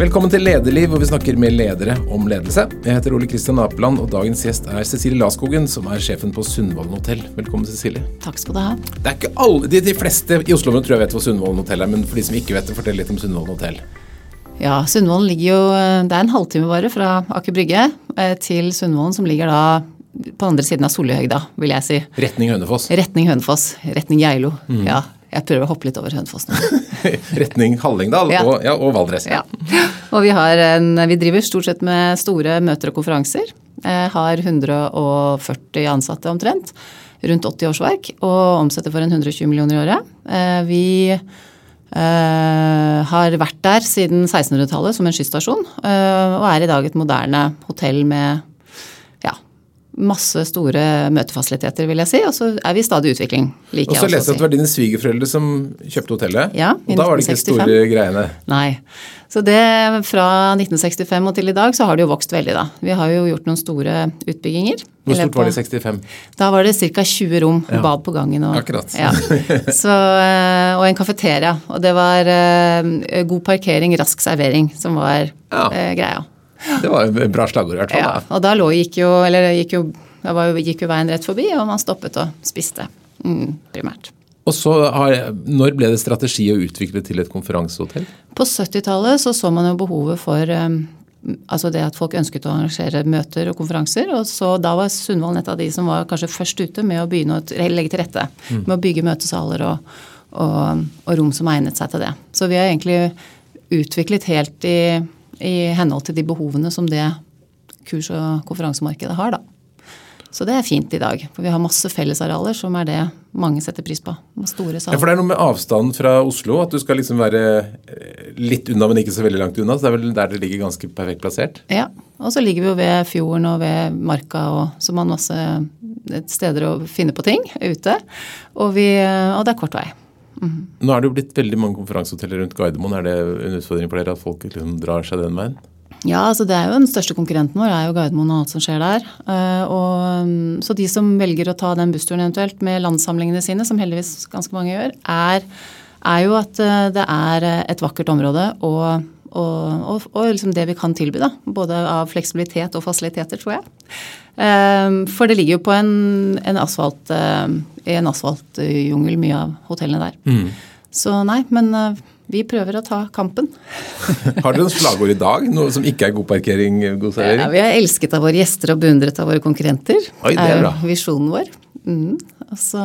Velkommen til Lederliv, hvor vi snakker med ledere om ledelse. Jeg heter Ole Kristian Apeland, og dagens gjest er Cecilie Laskogen, som er sjefen på Sundvolden hotell. Velkommen, Cecilie. Takk skal du ha. Det er ikke alle, De, de fleste i Oslo tror jeg vet hvor Sundvolden hotell er, men for de som ikke vet det, fortell litt om Sundvolden hotell. Ja, Sundvolden ligger jo Det er en halvtime bare fra Aker Brygge eh, til Sundvolden, som ligger da på andre siden av Sollihøgda, vil jeg si. Retning Hønefoss. Retning Hønefoss. Retning Geilo. Ja. Jeg prøver å hoppe litt over Hønefoss nå. Retning Hallingdal Ja. og, ja, og Valdres. Ja. Og vi, har en, vi driver stort sett med store møter og konferanser. Eh, har 140 ansatte omtrent. Rundt 80 årsverk. Og omsetter for en 120 millioner i året. Eh, vi eh, har vært der siden 1600-tallet som en skysstasjon. eh, og er i dag et moderne hotell med masse store møtefasiliteter, vil jeg si. Og så er vi i stadig utvikling, liker Og så leste jeg at det var dine svigerforeldre som kjøpte hotellet. Ja, i og da var det ikke de store greiene. Nei. Så det fra 1965 og til i dag så har det jo vokst veldig, da. Vi har jo gjort noen store utbygginger. Hvor stort var det i løpet 65? Da var det ca. 20 rom, bad på gangen og Akkurat. Ja. Så, eh, og en kafeteria. Og det var eh, god parkering, rask servering som var Ja. eh, greia. Det var et bra slagord i hvert fall. Ja, og da lå, gikk jo, eller gikk jo, gikk jo veien rett forbi, og man stoppet og spiste. Mm, primært. Og så har, Når ble det strategi å utvikle til et konferansehotell? På 70-tallet så, så man jo behovet for um, altså det at folk ønsket å arrangere møter og konferanser. og så Da var Sundvolden et av de som var kanskje først ute med å begynne å legge til rette. Med å bygge møtesaler og, og, og rom som egnet seg til det. Så vi har egentlig utviklet helt i, i henhold til de behovene som det kurs- og konferansemarkedet har. da. Så det er fint i dag. For vi har masse fellesarealer som er det mange setter pris på. Store Ja, for Det er noe med avstanden fra Oslo, at du skal liksom være eh, litt unna, men ikke så veldig langt unna. Så det er vel der det ligger ganske perfekt plassert. Ja, og så ligger vi jo ved fjorden og ved marka, og, så man masse steder å finne på ting ute. Og, vi, og det er kort vei. Nå er det jo blitt veldig mange konferansehoteller rundt Gardermoen. Er det en utfordring for dere at folk liksom drar seg den veien? Ja, altså det er jo den største konkurrenten vår, er jo Gardermoen og alt som skjer der. Eh, Og, mm, så de som velger å ta den bussturen eventuelt med landssamlingene sine, som heldigvis ganske mange gjør, er, er jo at eh, det er et vakkert område og, og, og, og liksom det vi kan tilby, da. Både av fleksibilitet og fasiliteter, tror jeg. Eh, For det ligger jo på en, en asfalt, eh, i en asfaltjungel, mye av hotellene der. Så nei, men eh, vi prøver å ta kampen. Har dere noen slagord i dag? Noe som ikke er god parkering, god Ja, vi er elsket av våre gjester og beundret av våre konkurrenter. Oi, det er jo bra. visjonen vår. Mm. Så,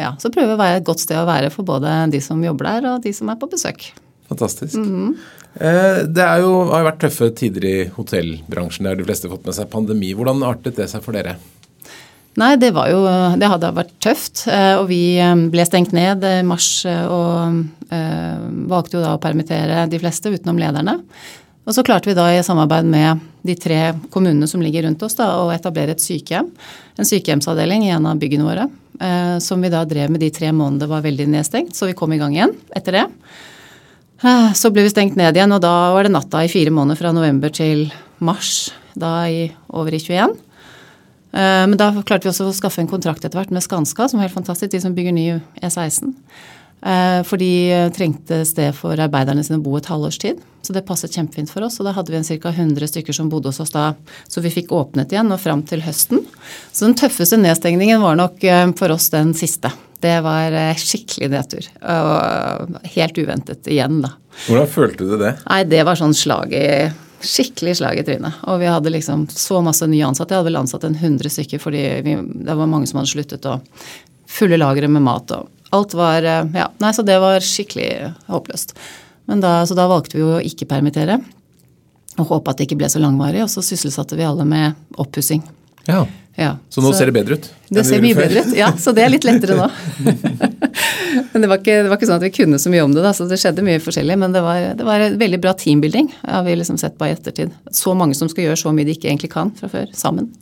ja, så prøver vi å være et godt sted å være for både de som jobber der og de som er på besøk. Fantastisk. Mm Eh, Det er jo, har vært tøffe tider i hotellbransjen. Der de fleste har fått med seg pandemi. Hvordan artet det seg for dere? Nei, det jo Det hadde vært tøft. eh, Og vi eh, ble stengt ned i mars eh, og eh, valgte jo da å permittere de fleste utenom lederne. Og så klarte vi da i samarbeid med de tre kommunene som ligger rundt oss, da, å etablere et sykehjem. En sykehjemsavdeling i en av byggene våre. eh, Som vi da drev med de tre månedene det var veldig nedstengt. Så vi kom i gang igjen etter det. Eh, Så ble vi stengt ned igjen, og da var det natta i fire måneder fra november til mars. Da i, over i 21. Eh, Men da klarte vi også å skaffe en kontrakt etter hvert med Skanska, som var helt fantastisk, de som bygger ny E16. Eh, For de eh, trengte sted for arbeiderne sine å bo et halvårs tid. Så det passet kjempefint for oss. Og da hadde vi en ca. 100 stykker som bodde hos oss da, så vi fikk åpnet igjen og fram til høsten. Så den tøffeste nedstengningen var nok for oss den siste. Det var eh, skikkelig nedtur. Og helt uventet igjen, da. Hvordan følte du det? Nei, det var sånn slag i Skikkelig slag i trynet. Og vi hadde liksom så masse nye ansatte. Jeg hadde vel ansatt en 100 stykker fordi vi, det var mange som hadde sluttet. Og fulle lagre med mat og alt var eh, Ja, nei, så det var skikkelig håpløst. Men da, så da valgte vi jo å ikke permittere. Og håpe at det ikke ble så langvarig. Og så sysselsatte vi alle med oppussing. Ja. Ja, Så nå ser det bedre ut? det ser mye før? bedre ut, ja. Så det er litt lettere nå. men det var, ikke, det var ikke sånn at vi kunne så mye om det, da, så det skjedde mye forskjellig. Men det var, det var en veldig bra teambuilding, har vi liksom sett på i ettertid. Så mange som skal gjøre så mye de ikke egentlig kan fra før, sammen.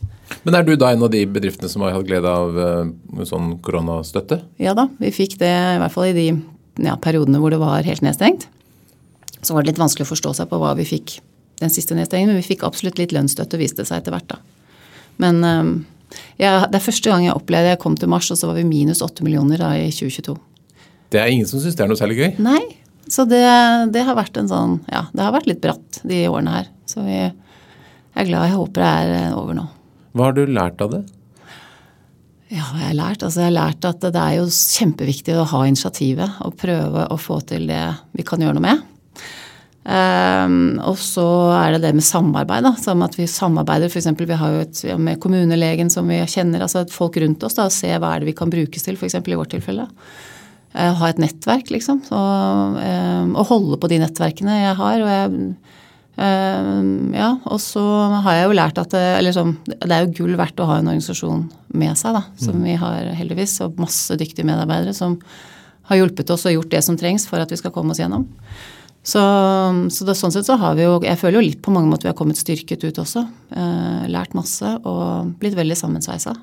Men er du da en av de bedriftene som har hatt glede av eh, sånn koronastøtte? Ja da, vi fikk det i hvert fall i de ja, periodene hvor det var helt nedstengt. Så var det litt vanskelig å forstå seg på hva vi fikk den siste nedstengingen, men vi fikk absolutt litt lønnsstøtte, viste det seg etter hvert, da. Men ja, det er første gang jeg opplevde Jeg kom til mars, og så var vi minus 8 millioner da i 2022. Det er ingen som syns det er noe særlig gøy. Nei. Så det, det, har vært en sånn Ja, det har vært litt bratt de årene her. Så vi er glad. Jeg håper det er over nå. Hva har du lært av det? Ja, jeg har lært, altså jeg har lært at det er jo kjempeviktig å ha initiativet og prøve å få til det vi kan gjøre noe med. Um, og så er det det med samarbeid. da, som at Vi samarbeider f.eks. Vi har jo et, med kommunelegen som vi kjenner, altså folk rundt oss. da, og Se hva er det vi kan brukes til, f.eks. i vårt tilfelle. Uh, ha et nettverk, liksom. Og, um, og, holde på de nettverkene jeg har. og jeg um, ja, og så har jeg jo lært at det, eller sånn, det er jo gull verdt å ha en organisasjon med seg, da, som mm. vi har heldigvis. Og masse dyktige medarbeidere som har hjulpet oss og gjort det som trengs for at vi skal komme oss gjennom. Så, så det, sånn sett så har vi jo Jeg føler jo litt på mange måter vi har kommet styrket ut også. Eh, lært masse og blitt veldig sammensveisa.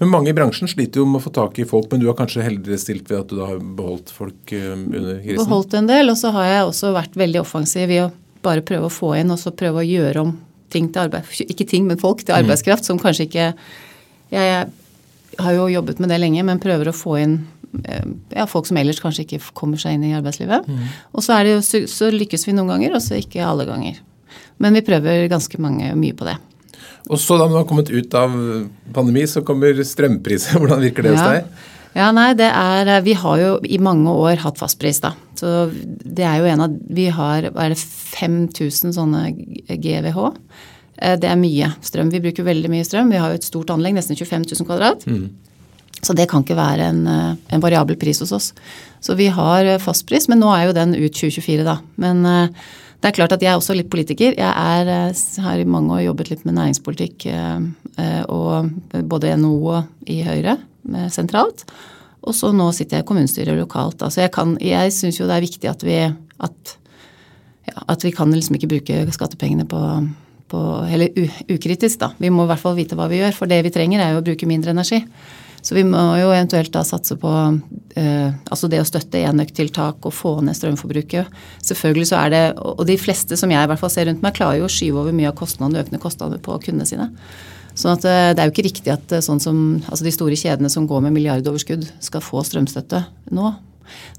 Men mange i bransjen sliter jo med å få tak i folk, men du har kanskje heldigere stilt ved at du da har beholdt folk eh, under krisen? Beholdt en del, og så har jeg også vært veldig offensiv i å bare prøve å få inn og så prøve å gjøre om ting til arbeid, ikke ting, men folk til mm. arbeidskraft, mm. som kanskje ikke jeg, jeg har jo jobbet med det lenge, men prøver å få inn ja, folk som ellers kanskje ikke kommer seg inn i arbeidslivet. Mm. Og så, jo, så, lykkes vi noen ganger, og så ikke alle ganger. Men vi prøver ganske mange, mye på det. Og så da man har kommet ut av pandemi, så kommer strømpriser. Hvordan virker det hos deg? Ja, nei, det er Vi har jo i mange år hatt fastpris, da. Så det er jo en av Vi har er det 5000 sånne GWH. Eh, det er mye strøm. Vi bruker veldig mye strøm. Vi har jo et stort anlegg, nesten 25 000 kvadrat. Mm. Så det kan ikke være en, eh, en, variabel pris hos oss. Så vi har eh, fastpris, men nå er jo den ut 2024, da. Men eh, det er klart at jeg er også litt politiker. Jeg er, har i mange år jobbet litt med næringspolitikk og både NHO og i Høyre sentralt. Og så nå sitter jeg i kommunestyret lokalt. Altså jeg, kan, jeg syns jo det er viktig at vi at, ja, at vi kan liksom ikke bruke skattepengene på, på Eller ukritisk, da. Vi må i hvert fall vite hva vi gjør. For det vi trenger er jo å bruke mindre energi. Så vi må jo eventuelt da satse på eh, altså det å støtte enøktiltak og få ned strømforbruket. Selvfølgelig så er det, Og de fleste som jeg i hvert fall ser rundt meg, klarer jo å skyve over mye av kostnadene, økende kostnader på kundene sine. Sånn at eh, Det er jo ikke riktig at eh, sånn som, altså de store kjedene som går med milliardoverskudd, skal få strømstøtte nå.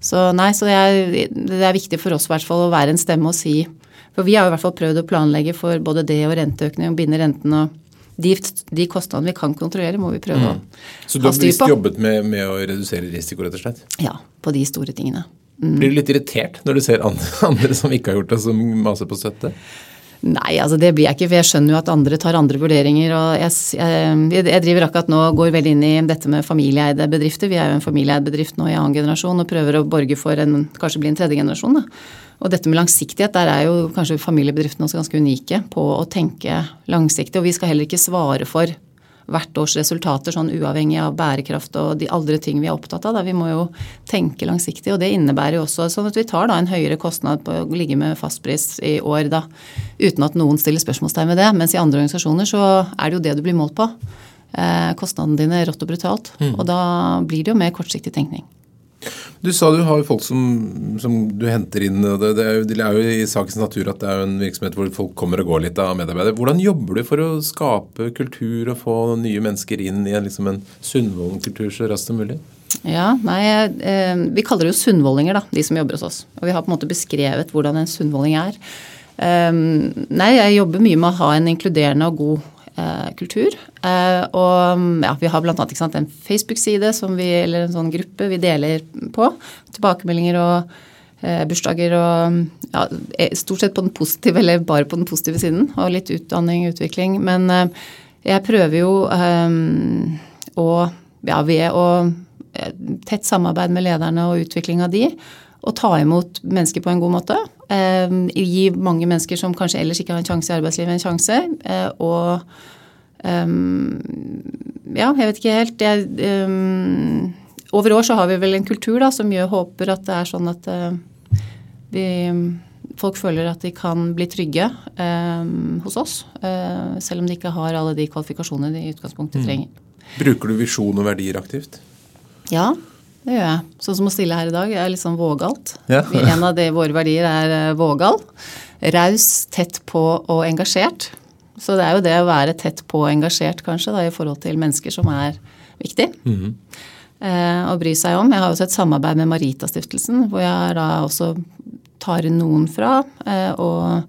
Så nei, så er, det er viktig for oss i hvert fall å være en stemme og si For vi har jo i hvert fall prøvd å planlegge for både det og renteøkning og binde renten og de, de, kostnadene vi kan kontrollere, må vi prøve mm. å ha styr på. Så du har bevisst jobbet med, med, å redusere risiko, rett og slett? Ja, på de store tingene. Mm. Blir du litt irritert når du ser andre, andre som ikke har gjort det, som maser på støtte? Nei, altså det blir jeg ikke, for jeg skjønner jo at andre tar andre vurderinger. og jeg, jeg, jeg driver akkurat nå går veldig inn i dette med familieeide bedrifter. Vi er jo en familieeid bedrift nå i annen generasjon og prøver å borge for en, kanskje bli en tredje generasjon. da. Og dette med langsiktighet, der er jo kanskje familiebedriftene også ganske unike på å tenke langsiktig. Og vi skal heller ikke svare for hvert års resultater sånn uavhengig av bærekraft og de andre ting vi er opptatt av. Da. Vi må jo tenke langsiktig, og det innebærer jo også sånn at vi tar da en høyere kostnad på å ligge med fastpris i år da, uten at noen stiller spørsmålstegn ved det. Mens i andre organisasjoner så er det jo det du blir målt på. Eh, kostnadene dine rått og brutalt. Mm. Og da blir det jo mer kortsiktig tenkning. Du sa du har folk som, som du henter inn. det, det, er jo, det, er jo, i sakens natur at det er en virksomhet hvor folk kommer og går litt av medarbeidere. Hvordan jobber du for å skape kultur og få nye mennesker inn i en, liksom en Sundvolden-kultur så raskt som mulig? Ja, nei, eh, Vi kaller det jo sunnvoldinger, da, de som jobber hos oss. Og vi har på en måte beskrevet hvordan en sunnvolding er. Um, nei, jeg jobber mye med å ha en inkluderende og god eh, kultur. Eh, og ja, vi har bl.a. en Facebook-side eller en sånn gruppe vi deler på. Tilbakemeldinger og eh, bursdager og ja, eh, stort sett på den positive, eller bare på den positive siden. Og litt utdanning, og utvikling. Men eh, jeg prøver jo eh, å ja, ved å tett samarbeid med lederne og utvikling av de, og ta imot mennesker på en god måte. Eh, gi mange mennesker som kanskje ellers ikke har en sjanse i arbeidslivet, en sjanse. Eh, og um, Ja, jeg vet ikke helt. Jeg, um, over år så har vi vel en kultur da, som gjør, håper at det er sånn at uh, vi, folk føler at de kan bli trygge um, hos oss. Uh, selv om de ikke har alle de kvalifikasjonene de i utgangspunktet mm. trenger. Mm. Bruker du visjon og verdier aktivt? Ja, det gjør jeg. Sånn som å stille her i dag er litt sånn vågalt. Ja. en av de, våre verdier er uh, vågal. Raus, tett på og engasjert. Så det er jo det å være tett på og engasjert kanskje da, i forhold til mennesker som er viktig. Mm -hmm. eh, å bry seg om. Jeg har også et samarbeid med Maritastiftelsen, hvor jeg da også tar inn noen fra. Og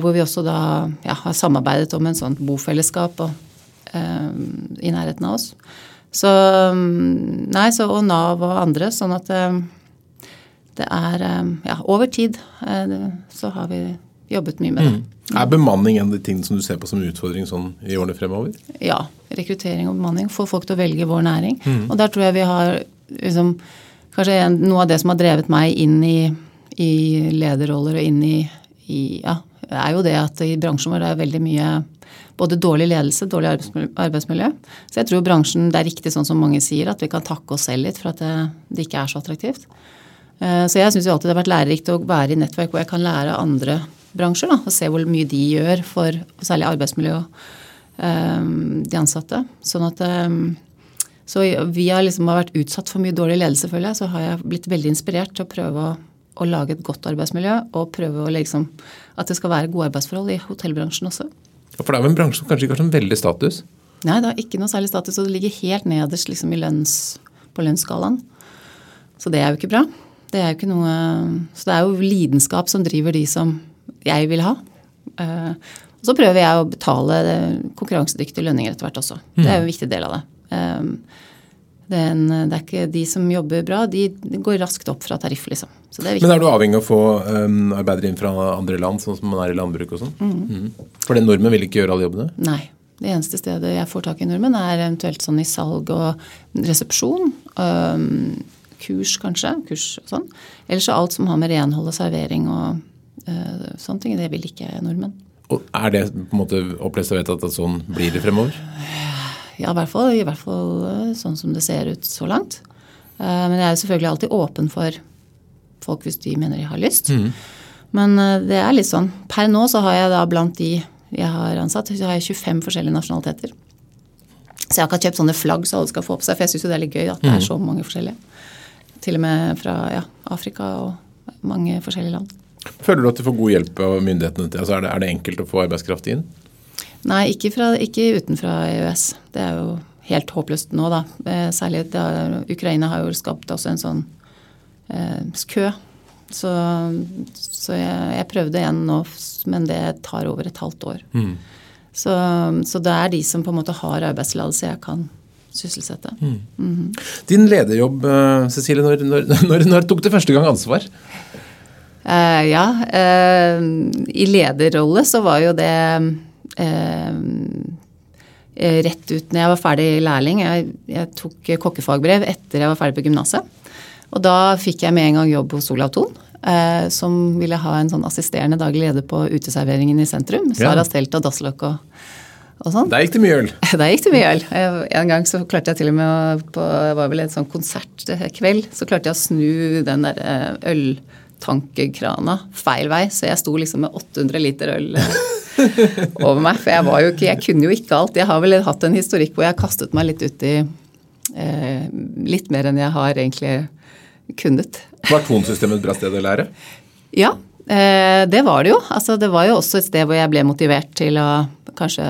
hvor vi også da ja, har samarbeidet om en sånn bofellesskap og, i nærheten av oss. Så mm, Nei, så, og Nav og andre. Sånn at det er Ja, over tid så har vi jobbet mye med det. Mm. Er bemanning en av de tingene som du ser på som utfordring sånn i årene fremover? Ja. Rekruttering og bemanning. Få folk til å velge vår næring. Mm. Og der tror jeg vi har liksom, Kanskje en, noe av det som har drevet meg inn i, i lederroller og inn i, i, Ja, er jo det at i bransjen vår er veldig mye både dårlig ledelse, dårlig arbeidsmiljø. Så jeg tror bransjen, det er riktig sånn som mange sier, at vi kan takke oss selv litt for at det, det ikke er så attraktivt. Eh, så jeg syns alltid det har vært lærerikt å være i nettverk hvor jeg kan lære andre bransjer. Da, og se hvor mye de gjør for særlig arbeidsmiljø og um, de ansatte. Sånn at um, Så vi har liksom vært utsatt for mye dårlig ledelse, føler jeg. Så har jeg blitt veldig inspirert til å prøve å, å lage et godt arbeidsmiljø. Og prøve å liksom At det skal være gode arbeidsforhold i hotellbransjen også. For det er jo en bransje som kanskje ikke har sånn veldig status? Nei, det har ikke noe særlig status. Og det ligger helt nederst liksom lønns, på lønnsskalaen. Så det er jo ikke bra. Det er jo ikke noe Så det er jo lidenskap som driver de som jeg vil ha. Uh, og så prøver jeg å betale konkurransedyktige lønninger etter hvert også. Det er jo en viktig del av det. Um, det, er en, det er ikke De som jobber bra, de går raskt opp fra tariff, liksom. Er Men er du avhengig av å få um, arbeidere inn fra andre land, sånn som man er i landbruk og sånn? Mm. Mm. For den nordmenn vil ikke gjøre alle jobbene? Nei. Det eneste stedet jeg får tak i nordmenn, er eventuelt sånn i salg og resepsjon. Um, kurs, kanskje. Kurs og sånn. Ellers så alt som har med renhold og servering og uh, sånne ting. Det vil ikke nordmenn. Og Er det på en måte opplest og vedtatt at sånn blir det fremover? Ja, i hvert fall, i hvert fall eh, sånn som det ser ut så langt. Uh, men jeg er jo selvfølgelig alltid åpen for folk hvis de mener de har lyst. Mm. Men uh, det er litt sånn Per nå så har jeg da blant de jeg har ansatt, så har jeg 25 forskjellige nasjonaliteter. Så jeg har ikke kjøpt sånne flagg så alle skal få på seg, for jeg syns det er litt gøy at det er mm. så mange forskjellige. Til og med fra ja, Afrika og mange forskjellige land. Føler du at du får god hjelp av myndighetene? Altså er, det, er det enkelt å få arbeidskraft inn? Nei, ikke, fra, ikke utenfra EØS. Det er jo helt håpløst nå, da. Eh, særlig da Ukraina har jo skapt også en sånn eh, kø. Så, så jeg, jeg, prøvde igjen nå, men det tar over et halvt år. Mm. Så, så, det er de som på en måte har arbeidstillatelse jeg kan sysselsette. Mm. Mm -hmm. Din lederjobb, eh, Cecilie, når, når, når, når, tok du første gang ansvar? Uh, ja, uh, i lederrolle så var jo det uh, rett ut når jeg var ferdig lærling. Jeg, jeg, tok kokkefagbrev etter jeg var ferdig på gymnaset. Og da fikk jeg med en gang jobb hos Olav Thon. som ville ha en sånn assisterende daglig leder på uteserveringen i sentrum. Sara ja. Stelt og Dasslok og og sånn. Der gikk det mye øl? Der gikk det mye øl. En gang så klarte jeg til og med på var vel en sånn konsertkveld, så klarte jeg å snu den der eh, øltankekrana feil vei. Så jeg sto liksom med 800 liter øl eh, over meg. For jeg var jo ikke Jeg kunne jo ikke alt. Jeg har vel hatt en historikk hvor jeg har kastet meg litt ut i eh, litt mer enn jeg har egentlig kunnet. Var tonsystemet et bra sted å lære? Ja, eh, det var det jo. Altså, det var jo også et sted hvor jeg ble motivert til å kanskje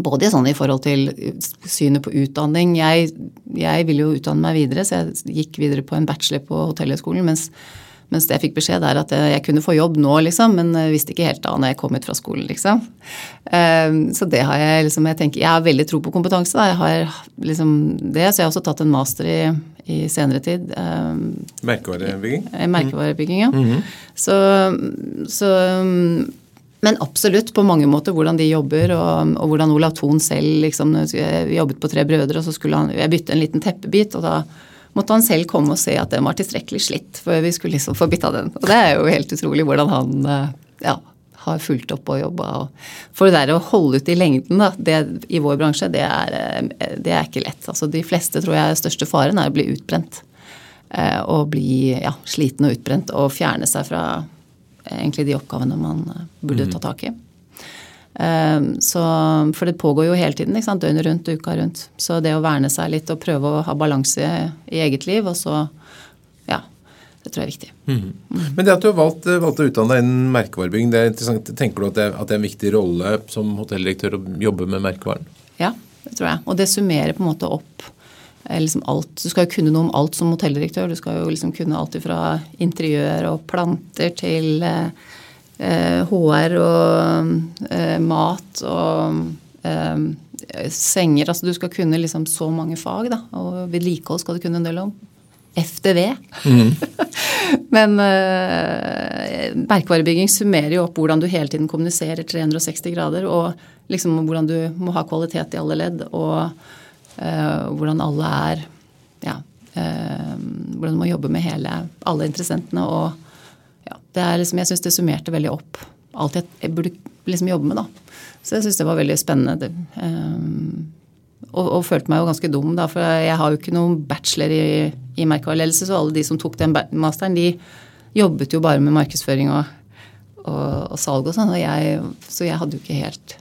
både sånn i forhold til synet på utdanning. Jeg, jeg ville jo utdanne meg videre, så jeg gikk videre på en bachelor på Hotellhøgskolen. Mens, mens det jeg fikk beskjed der at jeg kunne få jobb nå, liksom, men visste ikke helt da når jeg kom ut fra skolen, liksom. Så det har jeg liksom Jeg tenker, jeg har veldig tro på kompetanse. Da. Jeg har liksom det, så jeg har også tatt en master i, i senere tid. Um, merkevarebygging? Merkevarebygging, ja. Mm -hmm. Så, så men absolutt på mange måter hvordan de jobber, og, og hvordan Olav Thon selv liksom, jobbet på Tre brødre, og så skulle han jeg bytte en liten teppebit, og da måtte han selv komme og se at den var tilstrekkelig slitt, for vi skulle liksom få bytta den. Og det er jo helt utrolig hvordan han eh, ja, har fulgt opp og jobba. For det der å holde ut i lengden da, det, i vår bransje, det er, eh, det er, ikke lett. Altså, de fleste tror jeg største faren er å bli utbrent. Eh, og bli ja, sliten og utbrent og fjerne seg fra egentlig de oppgavene man eh, burde ta mhm. tak i. Så, for det pågår jo hele tiden, døgnet rundt, uka rundt. Så det å verne seg litt og prøve å ha balanse i eget liv, og så. Det tror jeg er viktig. Mm. Men det at du har valgt, eh, valgt å utdanne deg innen merkevarebygging, det er interessant. Tenker du at det, at det, er en viktig rolle som hotelldirektør å jobbe med merkevaren? Ja, det tror jeg. Og det summerer på en måte opp liksom alt. Du skal jo kunne noe om alt som hotelldirektør. Du skal jo liksom kunne alt fra interiør og planter til eh, HR og eh, mat og eh, senger. Altså du skal kunne liksom så mange fag, da. Og vedlikehold skal du kunne en del om. FDV. Mm. Men uh, merkevarebygging summerer jo opp hvordan du hele tiden kommuniserer 360 grader, og liksom hvordan du må ha kvalitet i alle ledd, og uh, hvordan alle er Ja. Uh, hvordan du må jobbe med hele, alle interessentene. Og ja, det er liksom, jeg syns det summerte veldig opp alt jeg, jeg burde liksom jobbe med, da. Så jeg syns det var veldig spennende. Det, og, og, følte meg jo ganske dum, da, for jeg har jo ikke noen bachelor i, i merkevareledelse, så alle de som tok den masteren, de jobbet jo bare med markedsføring og, og, og salg og sånn, så jeg hadde jo ikke helt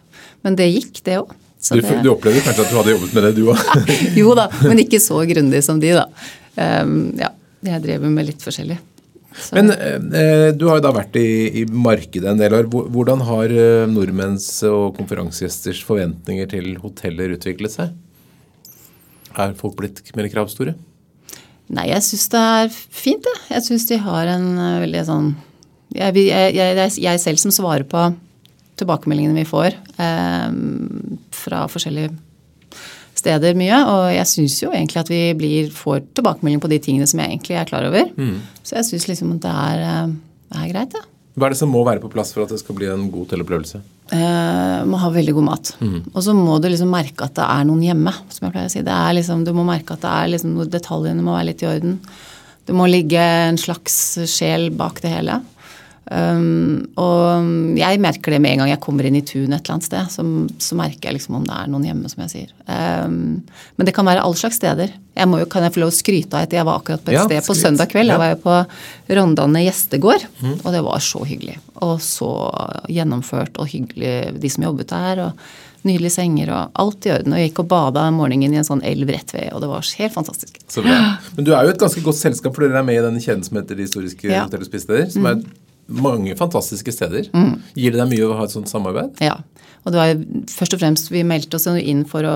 Men det gikk, det òg. Du, du, opplevde kanskje at du hadde jobbet med det, du òg? jo da, men ikke så grundig som de, da. Um, ja, jeg drev med litt forskjellig. Så. Men eh, du har jo da vært i, i, markedet en del år. Hvordan har eh, nordmenns og konferansegjesters forventninger til hoteller utviklet seg? Er folk blitt mer kravstore? Nei, jeg syns det er fint, jeg. Jeg syns de har en uh, veldig sånn jeg, jeg, jeg, jeg, selv som svarer på tilbakemeldingene vi får eh, fra forskjellige steder mye. Og jeg syns jo egentlig at vi blir, får tilbakemelding på de tingene som jeg egentlig er klar over. Mm. Så jeg syns liksom at det er, eh, er greit, ja. Hva er det som må være på plass for at det skal bli en god hotellopplevelse? Eh, må ha veldig god mat. Mm. Og så må du liksom merke at det er noen hjemme. som jeg pleier å si. Det er liksom, du må merke at det er liksom, detaljene må være litt i orden. Det må ligge en slags sjel bak det hele. Um, og jeg merker det med en gang jeg kommer inn i tunet et eller annet sted. Så, så merker jeg liksom om det er noen hjemme, som jeg sier. Um, men det kan være alle slags steder. Jeg må jo, kan jeg få lov å skryte av at jeg var akkurat på et ja, sted på søndag kveld. Ja. Jeg var jo på Rondane gjestegård, mm. og det var så hyggelig. Og så gjennomført og hyggelig, de som jobbet der. og Nydelige senger og alt i orden. Og jeg gikk og bada om morgenen i en sånn elv rett ved, og det var helt fantastisk. Så bra. Men du er jo et ganske godt selskap, for dere er med i denne kjeden som heter De historiske ja. hotell- og spisesteder. Som er mange fantastiske steder. Mm. Gir det deg mye å ha et sånt samarbeid? Ja. Og det var først og fremst Vi meldte oss inn for å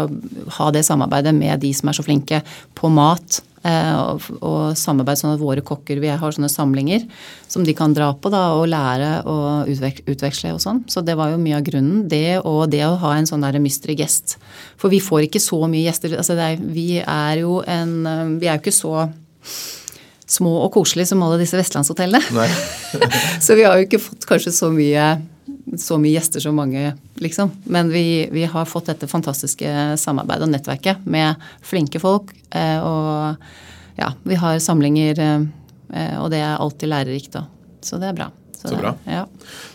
ha det samarbeidet med de som er så flinke på mat. Eh, og, og samarbeid sånn at våre kokker Vi har sånne samlinger som de kan dra på da, og lære og utveksle og sånn. Så det var jo mye av grunnen. Det og det å ha en sånn der mystery guest. For vi får ikke så mye gjester. Altså er, vi er jo en Vi er jo ikke så små og koselige som alle disse vestlandshotellene. så vi har jo ikke fått kanskje så mye, så mye gjester som mange, liksom. Men vi, vi, har fått dette fantastiske samarbeidet og nettverket med flinke folk. Eh, og ja, vi har samlinger, eh, og det er alltid lærerikt. òg. Så det er bra. Så, så bra. Ja.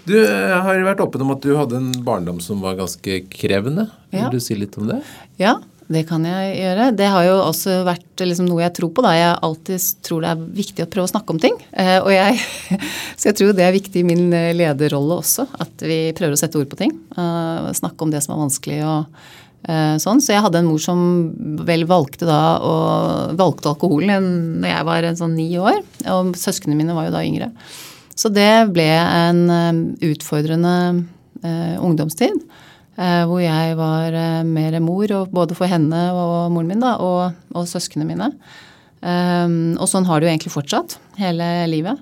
Du har vært åpen om at du hadde en barndom som var ganske krevende. Vil ja. du si litt om det? Ja, det kan jeg gjøre. Det har jo også vært liksom noe jeg tror på. da. Jeg alltid tror det er viktig å prøve å snakke om ting. Eh, og jeg, så jeg tror det er viktig i min eh, lederrolle også. At vi prøver å sette ord på ting. Uh, snakke om det som er vanskelig og sånn. Så jeg hadde en mor som vel valgte da og valgte alkoholen når jeg var sånn ni år. Og søsknene mine var jo da yngre. Så det ble en utfordrende ungdomstid. Eh, hvor jeg var eh, mer mor, både for henne og moren min da, og, og søsknene mine. Um, og sånn har det jo egentlig fortsatt hele livet.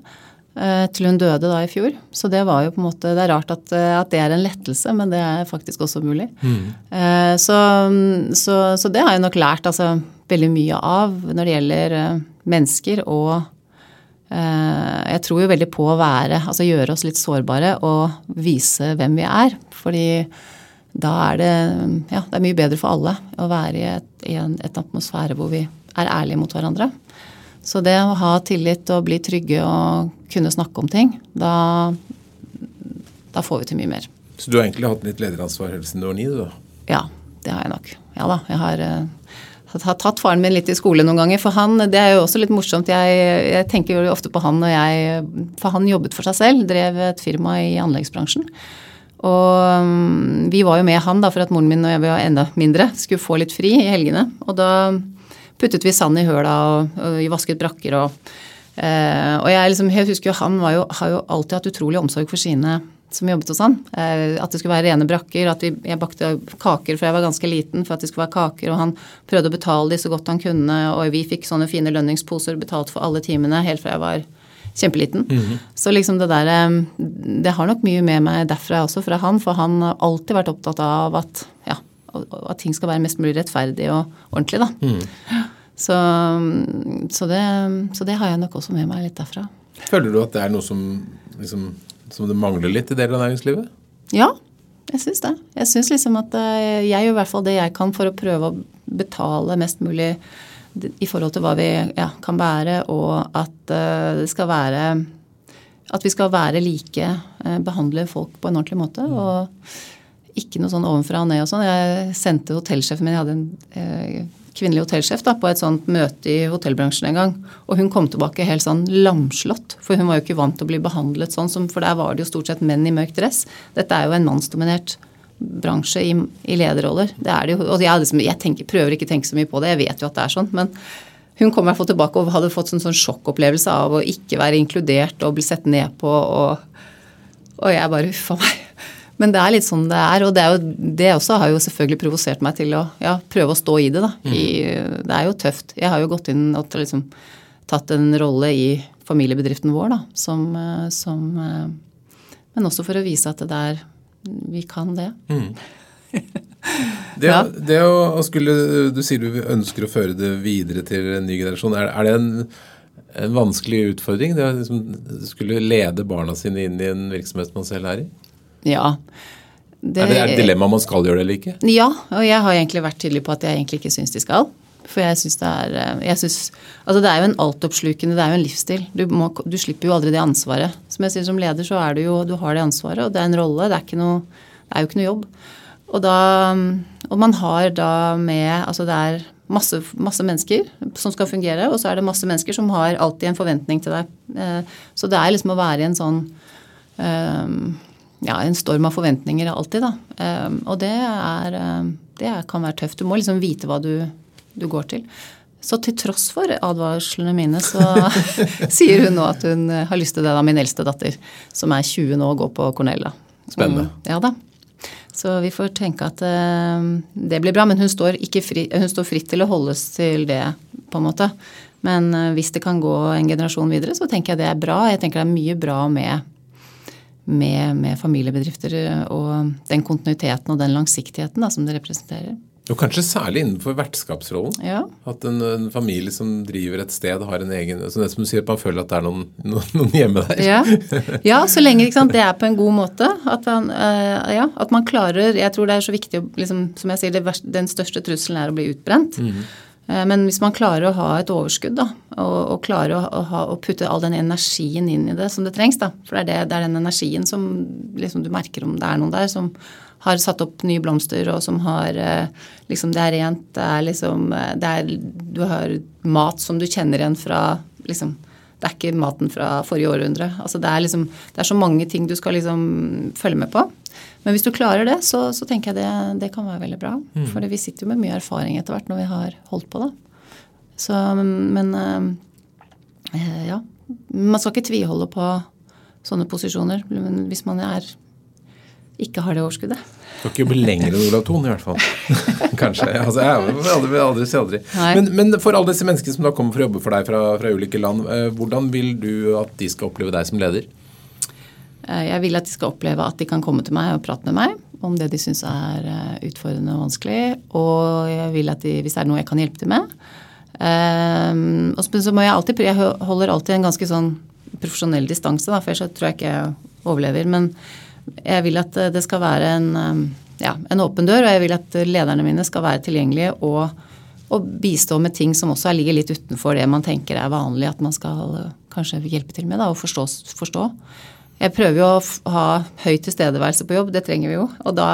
Til hun døde da i fjor. Så det var jo på en måte Det er rart at, at det er en lettelse, men det er faktisk også mulig. Mm. Så, så, så, det har jeg nok lært altså, veldig mye av når det gjelder mennesker og jeg tror jo veldig på å være, altså gjøre oss litt sårbare og vise hvem vi er. Fordi da er det, ja, det er mye bedre for alle å være i, et, i en et atmosfære hvor vi er ærlige mot hverandre. Så det å ha tillit og bli trygge og kunne snakke om ting, da, da får vi til mye mer. Så du har egentlig hatt litt lederansvar helt siden du var ni? du da? Ja, det har jeg nok. Ja da. Jeg har, uh, har tatt faren min litt i skole noen ganger. For han, det er jo også litt morsomt. Jeg, jeg tenker jo ofte på han når jeg For han jobbet for seg selv, drev et firma i anleggsbransjen. Og mm, vi var jo med han da for at moren min og jeg var enda mindre skulle få litt fri i helgene. Og da puttet vi sand i høla og, vi vasket brakker og eh, Og jeg, liksom, jeg husker jo han jo, har jo alltid hatt utrolig omsorg for sine som jobbet hos han. Eh, at det skulle være rene brakker. At vi, jeg bakte kaker fra jeg var ganske liten for at det skulle være kaker. Og han prøvde å betale de så godt han kunne, og vi fikk sånne fine lønningsposer betalt for alle timene helt fra jeg var kjempeliten. Mm -hmm. Så liksom det der Det har nok mye med meg derfra også, fra han. For han har alltid vært opptatt av at, ja, at ting skal være mest mulig rettferdig og ordentlig, da. Mm. Så, så, det, så det har jeg nok også med meg litt derfra. Føler du at det er noe som liksom som det mangler litt i deler av næringslivet? Ja, jeg syns det. Jeg syns liksom at eh, jeg gjør i hvert fall det jeg kan for å prøve å betale mest mulig i forhold til hva vi ja, kan bære, og at uh, det skal være At vi skal være like, uh, behandle folk på en ordentlig måte. Mm. Og ikke noe sånn ovenfra og ned og sånn. Jeg sendte hotellsjefen min, jeg hadde en uh, kvinnelig hotellsjef da, på et sånt møte i hotellbransjen en gang. Og hun kom tilbake helt sånn lamslått. For hun var jo ikke vant til å bli behandlet sånn, for der var det jo stort sett menn i mørk dress. Dette er jo en mannsdominert bransje i, i lederroller. Det er det jo. Og jeg, liksom, jeg tenker, prøver ikke å tenke så mye på det, jeg vet jo at det er sånn. men hun kom i hvert fall tilbake og hadde fått en sånn sjokkopplevelse av å ikke være inkludert og bli sett ned på. Og, og jeg bare uffa meg. Men det er litt sånn det er. Og det, er jo, det også har jo selvfølgelig provosert meg til å ja, prøve å stå i det. da. Mm. I, det er jo tøft. Jeg har jo gått inn og liksom, tatt en rolle i familiebedriften vår, da, som, eh, som eh, Men også for å vise at det er Vi kan det. Mm. Det, ja. det å skulle Du sier du ønsker å føre det videre til en ny generasjon. Er, er det en, en, vanskelig utfordring? Det å liksom, skulle lede barna sine inn i en virksomhet man selv er i? Ja. Det, er det et dilemma man skal gjøre det eller ikke? Ja, og jeg har egentlig vært tydelig på at jeg egentlig ikke syns de skal. For jeg syns det er eh, jeg synes, Altså det er jo en altoppslukende, det er jo en livsstil. Du, må, du, slipper jo aldri det ansvaret. Som jeg sier som leder, så er du jo Du har det ansvaret, og det er en rolle. Det er, noe, det er jo ikke noe jobb. Og da Og man har da med Altså det er masse, masse, mennesker som skal fungere, og så er det masse mennesker som har alltid en forventning til deg. Eh, så det er liksom å være i en sånn um, ja, en storm av forventninger alltid, da. Og det, er, det kan være tøft. Du må liksom vite hva du, du går til. Så til tross for advarslene mine, så sier hun nå at hun eh, har lyst til det da min eldste datter, som er 20 nå og går på Cornell. Spennende. Mm, ja da. Så vi får tenke at uh, det blir bra. Men hun står, fri, hun står, fritt til å holdes til det, på en måte. Men uh, hvis det kan gå en generasjon videre, så tenker jeg det er bra. Jeg tenker det er mye bra med med, med, familiebedrifter og den kontinuiteten og den langsiktigheten da, som det representerer. Og kanskje særlig innenfor vertskapsrollen. Ja. At en, en, familie som driver et sted, har en egen så det som du sier, at Man føler at det er noen, noen hjemme der. Ja, ja så lenge sant, det er på en god måte. At man, uh, ja, at man klarer Jeg tror det er så viktig liksom, Som jeg sier, det, den største trusselen er å bli utbrent. Mm -hmm. uh, men hvis man klarer å ha et overskudd da, og, og klarer å, å, ha, å, putte all den energien inn i det som det trengs, da, for det er, det, det er den energien som liksom, du merker om det er noen der som har satt opp nye blomster, og som har eh, liksom, Det er rent, det er liksom eh, det er, Du har mat som du kjenner igjen fra liksom, Det er ikke maten fra forrige århundre. Altså, det, er liksom, det er så mange ting du skal liksom følge med på. Men hvis du klarer det, så, så tenker jeg det, det, kan være veldig bra. Mm. For vi sitter jo med mye erfaring etter hvert når vi har holdt på, da. Så, men øh, ja. Man skal ikke tviholde på sånne posisjoner hvis man er, ikke har det overskuddet. Skal ikke bli lengre enn Olav Thon, i hvert fall. Kanskje. Altså, jeg vil aldri, aldri si aldri. Men, men, for alle disse menneskene som da kommer for å jobbe for deg fra, fra ulike land, eh, hvordan vil du at de skal oppleve deg som leder? Eh, jeg vil at de skal oppleve at de kan komme til meg og prate med meg om det de syns er eh, utfordrende og vanskelig. Og jeg vil at de, hvis det er noe jeg kan hjelpe dem med. Um, og så må jeg alltid Jeg holder alltid en ganske sånn profesjonell distanse, da, for ellers tror jeg ikke jeg overlever. Men jeg vil at det skal være en, ja, en åpen dør, og jeg vil at lederne mine skal være tilgjengelige og, og bistå med ting som også ligger litt utenfor det man tenker er vanlig at man skal kanskje hjelpe til med, da, og forstå. forstå. Jeg prøver jo å ha høy tilstedeværelse på jobb, det trenger vi jo. Og da,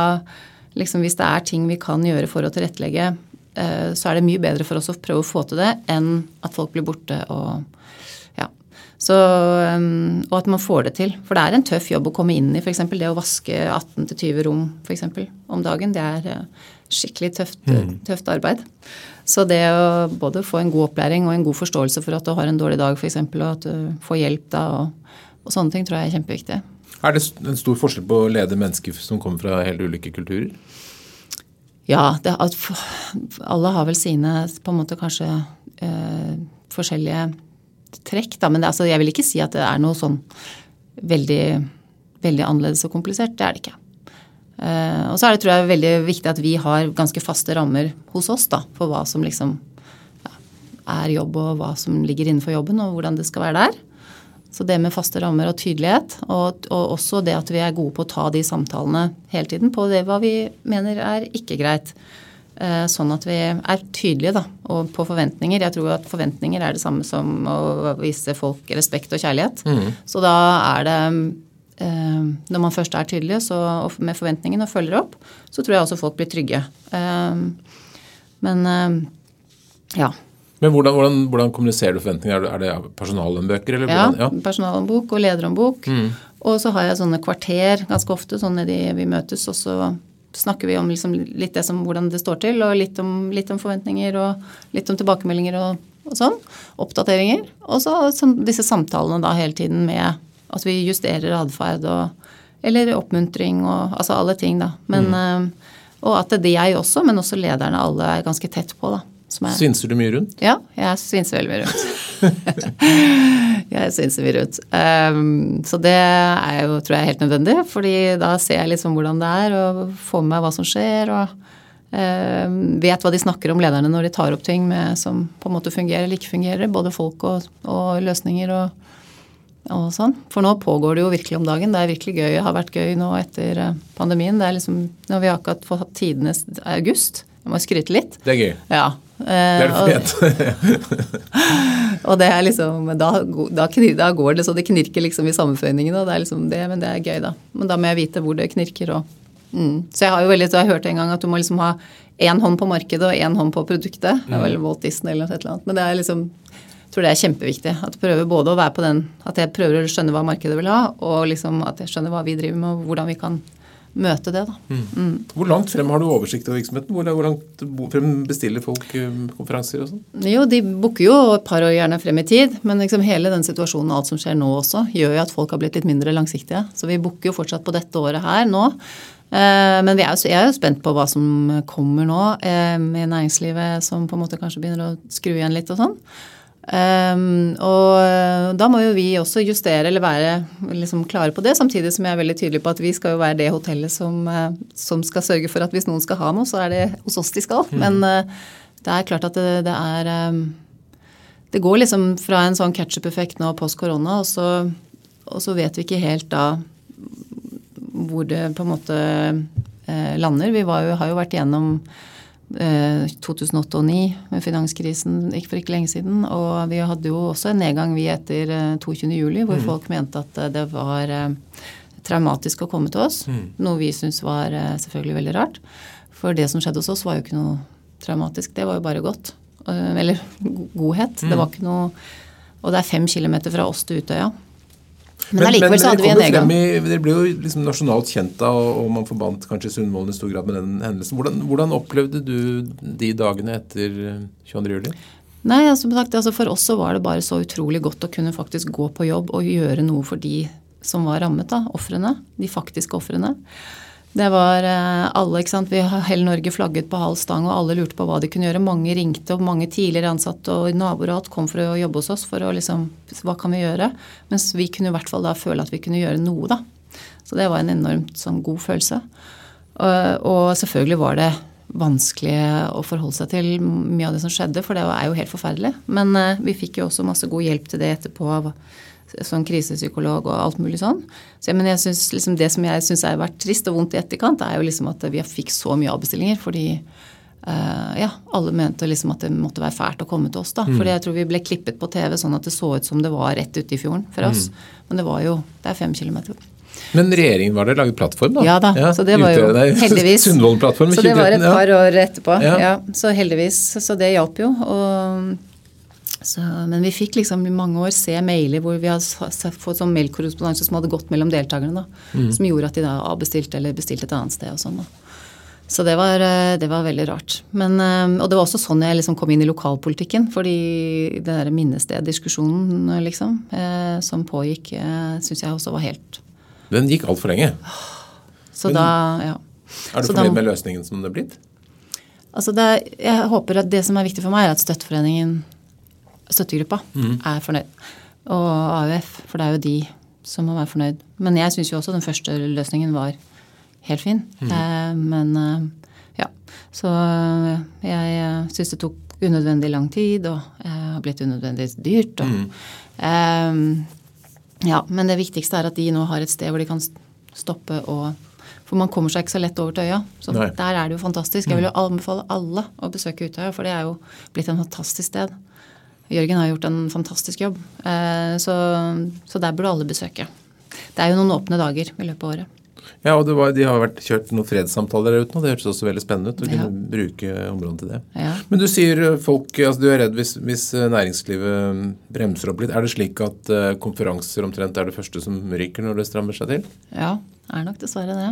liksom, hvis det er ting vi kan gjøre for å tilrettelegge, eh, så er det mye bedre for oss å prøve å få til det enn at folk blir borte og. Så, eh, og at man får det til. For det er en tøff jobb å komme inn i. F.eks. det å vaske 18-20 rom for eksempel, om dagen. Det er eh, skikkelig tøft, mm. tøft arbeid. Så det å både få en god opplæring og en god forståelse for at du har en dårlig dag f.eks., og at du får hjelp da og og sånne ting tror jeg er kjempeviktig. Er det en stor forskjell på å lede mennesker som kommer fra helt ulike kulturer? Ja, det, alle har vel sine på en måte kanskje eh, forskjellige trekk, da. Men det, altså, jeg vil ikke si at det er noe sånn veldig, veldig annerledes og komplisert. Det er det ikke. Uh, og så er det tror jeg veldig viktig at vi har ganske faste rammer hos oss da, for hva som liksom ja, er jobb, og hva som ligger innenfor jobben, og hvordan det skal være der. Så det med faste rammer og tydelighet, og, og, også det at vi er gode på å ta de samtalene hele tiden på det hva vi mener er ikke greit. Eh, sånn at vi er tydelige da, og på forventninger. Jeg tror at forventninger er det samme som å vise folk respekt og kjærlighet. Mm. Så da er det eh, Når man først er tydelig så, med forventningene og følger opp, så tror jeg også folk blir trygge. Eh, men ja. Men hvordan, hvordan, hvordan, kommuniserer du forventninger? Er det, er det personalhåndbøker? Ja, ja. personalhåndbok og lederhåndbok. Mm. Og så har jeg sånne kvarter ganske ofte, sånn nedi vi møtes, og så snakker vi om liksom litt det som, hvordan det står til, og litt om, litt om forventninger og litt om tilbakemeldinger og, og sånn. Oppdateringer. Og så disse samtalene da hele tiden med at vi justerer atferd og Eller oppmuntring og altså alle ting, da. Men, mm. Og at det er jeg også, men også lederne alle er ganske tett på, da. Er, svinser du mye rundt? Ja, jeg svinser veldig mye rundt. jeg svinser mye rundt. Um, så det er jo, tror jeg, helt nødvendig, fordi da ser jeg liksom hvordan det er, og får med meg hva som skjer. og um, vet hva de snakker om lederne når de tar opp ting med, som på en måte fungerer eller ikke fungerer. Både folk og, og løsninger og, og, sånn. For nå pågår det jo virkelig om dagen. Det er virkelig gøy. Det har vært gøy nå etter eh, pandemien. Det er liksom, Nå har vi akkurat fått tidenes august. Jeg må skryte litt. Det er gøy. Ja, det er det og det er liksom da, da, da, går det så det knirker liksom i sammenføyningene. Det er liksom det, men det er gøy, da. Men da må jeg vite hvor det knirker og mm. Så jeg har jo veldig, jeg hørte hørt en gang at du må liksom ha én hånd på markedet og én hånd på produktet. Det er vel Walt Disney eller noe sånt. Men det er liksom jeg tror det er kjempeviktig. At, prøver både å være på den, at jeg prøver å skjønne hva markedet vil ha, og liksom at jeg skjønner hva vi driver med, og hvordan vi kan møte det. Da. Mm. Mm. Hvor langt frem har du oversikt over virksomheten? Hvor, hvor langt frem bestiller folk um, konferanser og sånn? Jo, De booker jo et par år gjerne frem i tid, men liksom hele den situasjonen og alt som skjer nå også, gjør jo at folk har blitt litt mindre langsiktige. Så vi booker jo fortsatt på dette året her nå. Eh, men er jo, jeg er jo spent på hva som kommer nå i med næringslivet som på en måte kanskje begynner å skru igjen litt og sånn. Um, og eh, da må jo vi også justere eller være liksom klare på det, samtidig som jeg er veldig tydelig på at vi skal jo være det hotellet som, uh, som skal sørge for at hvis noen skal ha noe, så er det hos oss de skal. Mm. Men uh, det er klart at det, det er um, Det går liksom fra en sånn catch-up-effekt nå post korona, og så, og så vet vi ikke helt da hvor det på en måte uh, lander. Vi jo, har jo vært igjennom 2008 og 2009 med finanskrisen for ikke lenge siden. Og vi hadde jo også en nedgang vi etter 22.07, juli hvor mm. folk mente at eh, det var eh, traumatisk å komme til oss. Mm. Noe vi syntes var selvfølgelig veldig rart. For det som skjedde hos oss, var jo ikke noe traumatisk. Det var jo bare godt. Eller godhet. Mm. Det var ikke noe Og det er fem kilometer fra oss til Utøya. Men allikevel så hadde vi en nedgang. Dere ble jo liksom nasjonalt kjent da, og man forbandt kanskje Sundvolden i stor grad med den hendelsen. Hvordan, hvordan opplevde du de dagene etter 22. juli? Nei, altså, altså For oss så var det bare så utrolig godt å kunne faktisk gå på jobb og gjøre noe for de som var rammet, da, ofrene. De faktiske ofrene. Det var eh, alle, ikke sant. Vi hele Norge flagget på halv stang, og alle lurte på hva de kunne gjøre. Mange ringte, og mange tidligere ansatte og naboer og alt kom for å jobbe hos oss for å liksom Hva kan vi gjøre? Mens vi kunne i hvert fall da føle at vi kunne gjøre noe, da. Så det var en enormt sånn god følelse. Og, og selvfølgelig var det vanskelig å forholde seg til mye av det som skjedde, for det er jo helt forferdelig. Men uh, vi fikk jo også masse god hjelp til det etterpå av sånn krisepsykolog og alt mulig sånn. Så, men jeg synes, liksom, det som jeg syns har vært trist og vondt i etterkant, er jo liksom at vi fikk så mye avbestillinger fordi uh, ja, alle mente liksom at det måtte være fælt å komme til oss. da. Mm. Fordi jeg tror vi ble klippet på TV sånn at det så ut som det var rett ute i fjorden for oss. Mm. Men det var jo Det er fem kilometer. Men regjeringen var det laget plattform, da? Ja da, ja, så det var jo heldigvis. Sundvolden-plattform Så det var et par år etterpå. Ja. ja. Så heldigvis. Så det hjalp jo. Og så, men vi fikk liksom i mange år se mailer hvor vi hadde fått sånn mailkorrespondanse som hadde gått mellom deltakerne. da, mm. Som gjorde at de da avbestilte eller bestilte et annet sted og sånn. da. Så det var, eh, det var, veldig rart. Men, eh, og det var også sånn jeg liksom kom inn i lokalpolitikken. Fordi den der minnesteddiskusjonen liksom, eh, som pågikk, eh, syns jeg også var helt Den gikk altfor lenge. Så da, ja. Er du fornøyd med løsningen som det er blitt? Altså det, jeg håper at det som er viktig for meg, er at Støtteforeningen, støttegruppa, er fornøyd. Og AUF, for det er jo de som må være fornøyd. Men jeg syns jo også den første løsningen var helt fin. Eh, men eh, ja. Så eh, jeg syns det tok unødvendig lang tid, og eh, har blitt unødvendig dyrt. Og, eh, ja, men det viktigste er at de nå har et sted hvor de kan stoppe og For man kommer seg ikke så lett over til øya. Så Nei. der er det jo fantastisk. Jeg vil jo anbefale alle å besøke Utøya, for det er jo blitt en fantastisk sted. Jørgen har gjort en fantastisk jobb, eh, så, så der burde alle besøke. Det er jo noen åpne dager i løpet av året. Ja, og det var, De har vært kjørt noen fredssamtaler der ute nå. Det hørtes også veldig spennende ut. å Ja. kunne bruke området til det. Ja. Men du sier eh, folk, altså du er redd hvis, hvis eh, næringslivet mm, bremser opp litt. Er det slik at konferanser omtrent er det første som ryker når det strammer seg til? Ja, er nok dessverre det.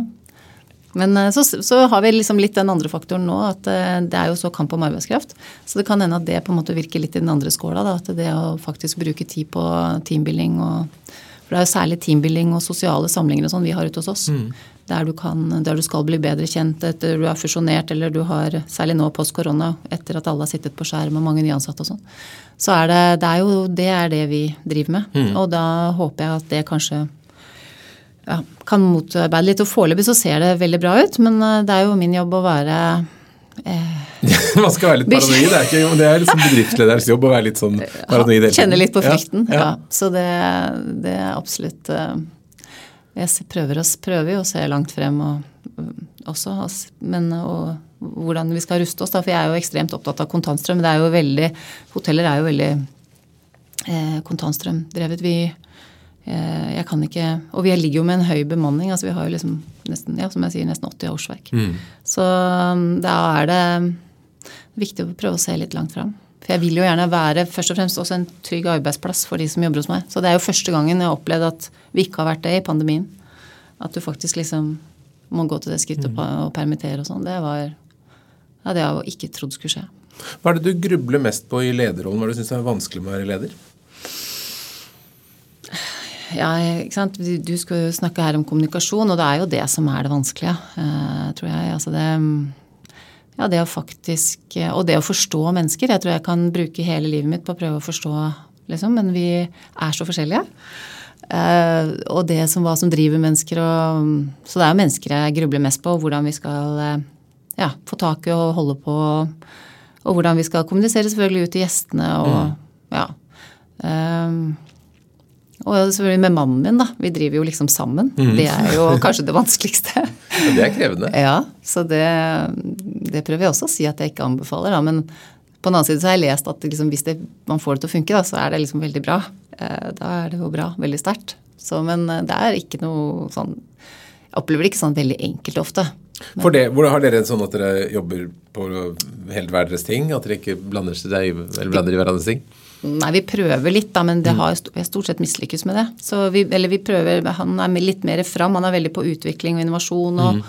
Men eh, så, så har vi liksom litt den andre faktoren nå, at eh, det er jo så kamp om arbeidskraft. Så det kan hende at det på en måte virker litt i den andre skåla. Da, at det å faktisk bruke tid på teambuilding og For det er jo særlig teambuilding og sosiale samlinger og sånn vi har ute hos oss. Der, du kan, der du skal bli bedre kjent etter du er fusjonert, eller du har Særlig nå post korona, etter at alle har sittet på skjerm og mange nyansatte og sånn. Så er det, det er jo det er det vi driver med. Og da håper jeg at det kanskje ja, kan motarbeide litt. Og foreløpig så ser det veldig bra ut, men eh, det er jo min jobb å være Man skal være litt paranoid. Det er, ikke, det er liksom bedriftslederens jobb å være litt sånn paranoid. Kjenne litt på frykten. Ja, Ja, ja. Så det, det er absolutt eh, Jeg prøver, oss, prøver jo å se langt frem og, også, men og, hvordan vi skal ruste oss. Da, for jeg er jo ekstremt opptatt av kontantstrøm. Det er jo veldig, hoteller er jo veldig eh, kontantstrømdrevet. Vi eh, jeg kan ikke, Og vi ligger jo med en høy bemanning. altså Vi har jo liksom nesten ja, som jeg sier, nesten 80 årsverk. Så um, da er det viktig å prøve å se litt langt fram. For jeg vil jo gjerne være først og fremst også en trygg arbeidsplass for de som jobber hos meg. Så det er jo første gangen jeg har opplevd at vi ikke har vært det i pandemien. At du faktisk liksom må gå til det skrittet mm. og permittere og sånn. Det var ja, det jeg ikke trodd skulle skje. Hva er det du grubler mest på i lederrollen? Hva er det du syns er vanskelig med å være leder? Ja, ikke sant? Du du skal jo snakke her om kommunikasjon, og det er jo det som er det vanskelige, eh, tror jeg. Altså det, ja, det å faktisk Og det å forstå mennesker. Jeg tror jeg kan bruke hele livet mitt på å prøve å forstå, liksom, men vi er så forskjellige. Eh, og det som, hva som driver mennesker og Så det er jo mennesker jeg grubler mest på, hvordan vi skal eh, ja, få tak i og holde på. Og hvordan vi skal kommunisere selvfølgelig ut til gjestene og ja. Um, og selvfølgelig med mannen min, da. Vi driver jo liksom sammen. Det er jo kanskje det vanskeligste. Ja, det er krevende. ja, så det, det prøver jeg også å si at jeg ikke anbefaler, da. Men på den annen side så har jeg lest at liksom, hvis det, man får det til å funke, da, så er det liksom veldig bra. Eh, Da er det jo bra. Veldig sterkt. Så, men eh, det er ikke noe sånn Jeg opplever det ikke sånn veldig enkelt ofte. For det, Har dere en sånn at dere jobber på helt hver deres ting? At dere ikke blander, seg, blander i hverandres ting? Nei, vi prøver litt, da, men det har, vi har stort sett mislykkes med det. Så vi, eller vi prøver, Han er litt mer fram. Han er veldig på utvikling og innovasjon. og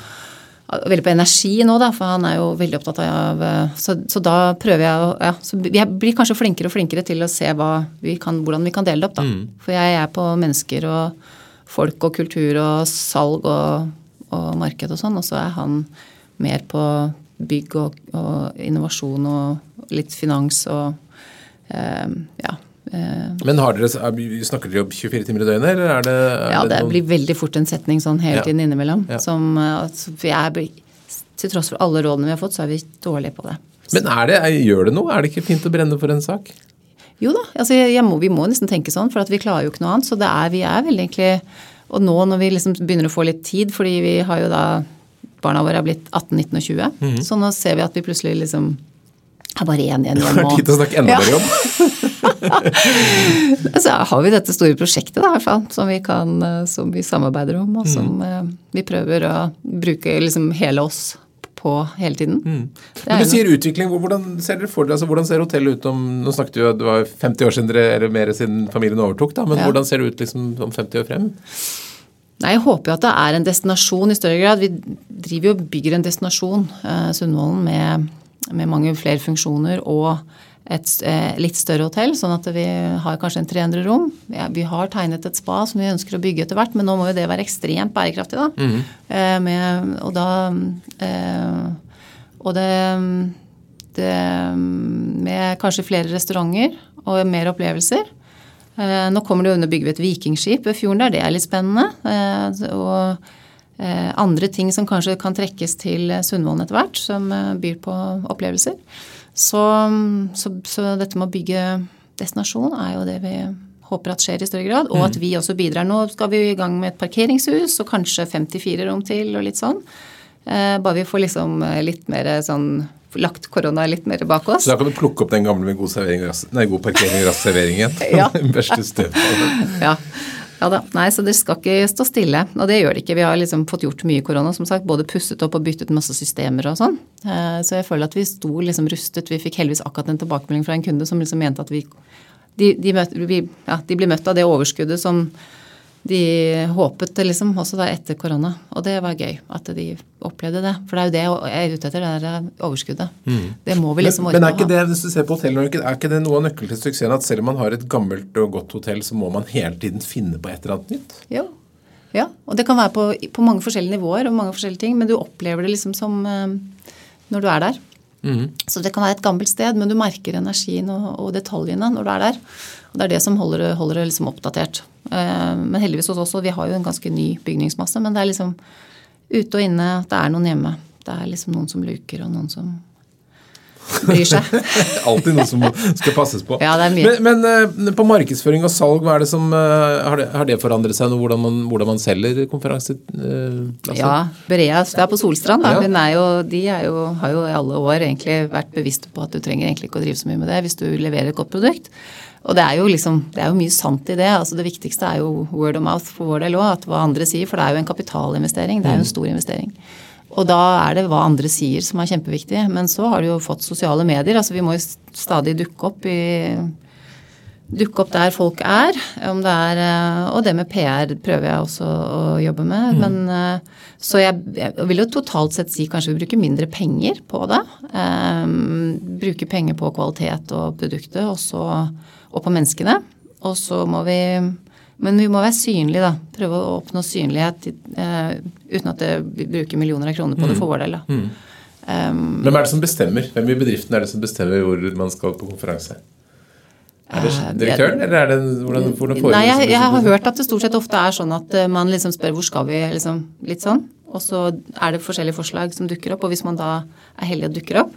Veldig på energi nå, da, for han er jo veldig opptatt av eh, Så, så da prøver jeg å ja, så Jeg blir kanskje flinkere og flinkere til å se vi kan, hvordan vi kan dele det opp. da. For jeg er på mennesker og folk og kultur og salg og, og marked og sånn, og så er han mer på bygg og, og innovasjon og litt finans og ja. eh, Men har dere, er- snakker dere om 24 timer i døgnet, eller er det, er ja, det noen- blir veldig fort en setning sånn hele Ja. tiden innimellom. Ja. Som, eh, altså, jeg til tross for alle rådene vi har fått, så er vi dårlige på det. Men er det, gjør det noe? Er det ikke fint å brenne for en sak? Jo da, altså må, vi må nesten tenke sånn, for at vi klarer jo ikke noe annet. Så det er, vi er veldig egentlig Og nå når vi liksom begynner å få litt tid, fordi vi har jo da Barna våre er blitt 18, 19 og 20. Mhm. Så nå ser vi at vi plutselig liksom er bare én igjen hjemme. er tid til å snakke enda Ja. om. Så har vi dette store prosjektet da, fall, som vi, kan, eh, som vi samarbeider om, og som Mhm. eh, vi prøver å bruke liksom hele oss på hele tiden. Mm. Men er du sier utvikling. Hvordan ser dere for dere, altså hvordan ser hotellet ut om Nå snakket vi jo at det var 50 år siden dere, eller mer siden familien overtok, da, men Ja. hvordan ser det ut liksom om 50 år frem? Nei, Jeg håper jo at det er en destinasjon i større grad. Vi driver jo og bygger en destinasjon, eh, Sundvolden, med, med mange flere funksjoner og et eh, litt større hotell, sånn at vi har kanskje en 300 rom. Vi har tegnet et spa som vi ønsker å bygge etter hvert, men nå må jo det være ekstremt bærekraftig, da. Mm. Med, og da eh, Og det, det Med kanskje flere restauranter og mer opplevelser. Nå kommer det under bygget et vikingskip ved fjorden der, det er litt spennende. Og andre ting som kanskje kan trekkes til Sundvolden etter hvert, som eh, byr på opplevelser. Så, så, så dette med å bygge destinasjon er jo det vi håper at skjer i større grad. Og at vi også bidrar. Nå skal vi i gang med et parkeringshus og kanskje 54 rom til og litt sånn. Eh, bare vi får liksom eh, litt mer sånn lagt korona litt mer bak oss. Så da kan du plukke opp den gamle med god, servering, nei, god parkering og rask servering igjen? Ja. Støv. Ja. Ja da. Nei, så det skal ikke stå stille. Og det gjør det ikke. Vi har liksom fått gjort mye i korona, som sagt. Både pusset opp og byttet masse systemer og sånn. Eh, Så jeg føler at vi sto liksom rustet. Vi fikk heldigvis akkurat en tilbakemelding fra en kunde som liksom mente at vi de, de, møtte, vi, ja, de ble møtt av det overskuddet som de håpet det liksom, også da etter korona. Og det var gøy at de opplevde det. For det er jo det jeg er ute etter, det er overskuddet. Det må vi liksom Mm. Men, men er ikke det, hvis du ser på hotellet, er ikke det noe av nøkkelen til suksessen at selv om man har et gammelt og godt hotell, så må man hele tiden finne på et eller annet nytt? Jo. Ja, og det kan være på, på mange forskjellige nivåer og mange forskjellige ting, men du opplever det liksom som eh, når du er der. Så det kan være et gammelt sted, men du merker energien og, og detaljene når du er der. Og det er det som holder, holder det liksom oppdatert. Eh, men heldigvis hos oss, og vi har jo en ganske ny bygningsmasse, men det er liksom ute og inne, at det er noen hjemme. Det er liksom noen som luker, og noen som bryr seg. Alltid noe som skal passes på. Ja, det er mye. Men, men eh, på markedsføring og salg, hva er det som, eh, har, det, har det forandret seg noe, hvordan man, hvordan man selger konferanseplasser? Ja, Berea er på Solstrand. Da. Ja. Er jo, de er jo, har jo i alle år egentlig vært bevisste på at du trenger egentlig ikke å drive så mye med det hvis du leverer et godt produkt. Og det er jo liksom, det er jo mye sant i det. altså Det viktigste er jo word of mouth for vår del òg, hva andre sier. For det er jo en kapitalinvestering. Det er jo en stor investering. Og da er det hva andre sier som er kjempeviktig. Men så har du jo fått sosiale medier. altså Vi må jo stadig dukke opp i dukke opp der folk er. Om det er eh, og det med PR prøver jeg også å jobbe med. Men, eh, så jeg, jeg vil jo totalt sett si kanskje vi bruker mindre penger på det. Um, bruker penger på kvalitet og produktet og, så, og på menneskene. Og så må vi Men vi må være synlige, da. Prøve å oppnå synlighet uh, uten at det, vi bruker millioner av kroner på det for vår del. da. Hvem er det som bestemmer? Hvem i bedriften er det som bestemmer hvor man skal på konferanse? Er det Eh, direktøren, eller er det hvordan, hvordan foregår Nei, jeg, jeg har hørt at det stort sett ofte er sånn at eh, man liksom spør hvor skal vi, liksom, litt sånn. Og så er det forskjellige forslag som dukker opp, og hvis man da er heldig og dukker opp,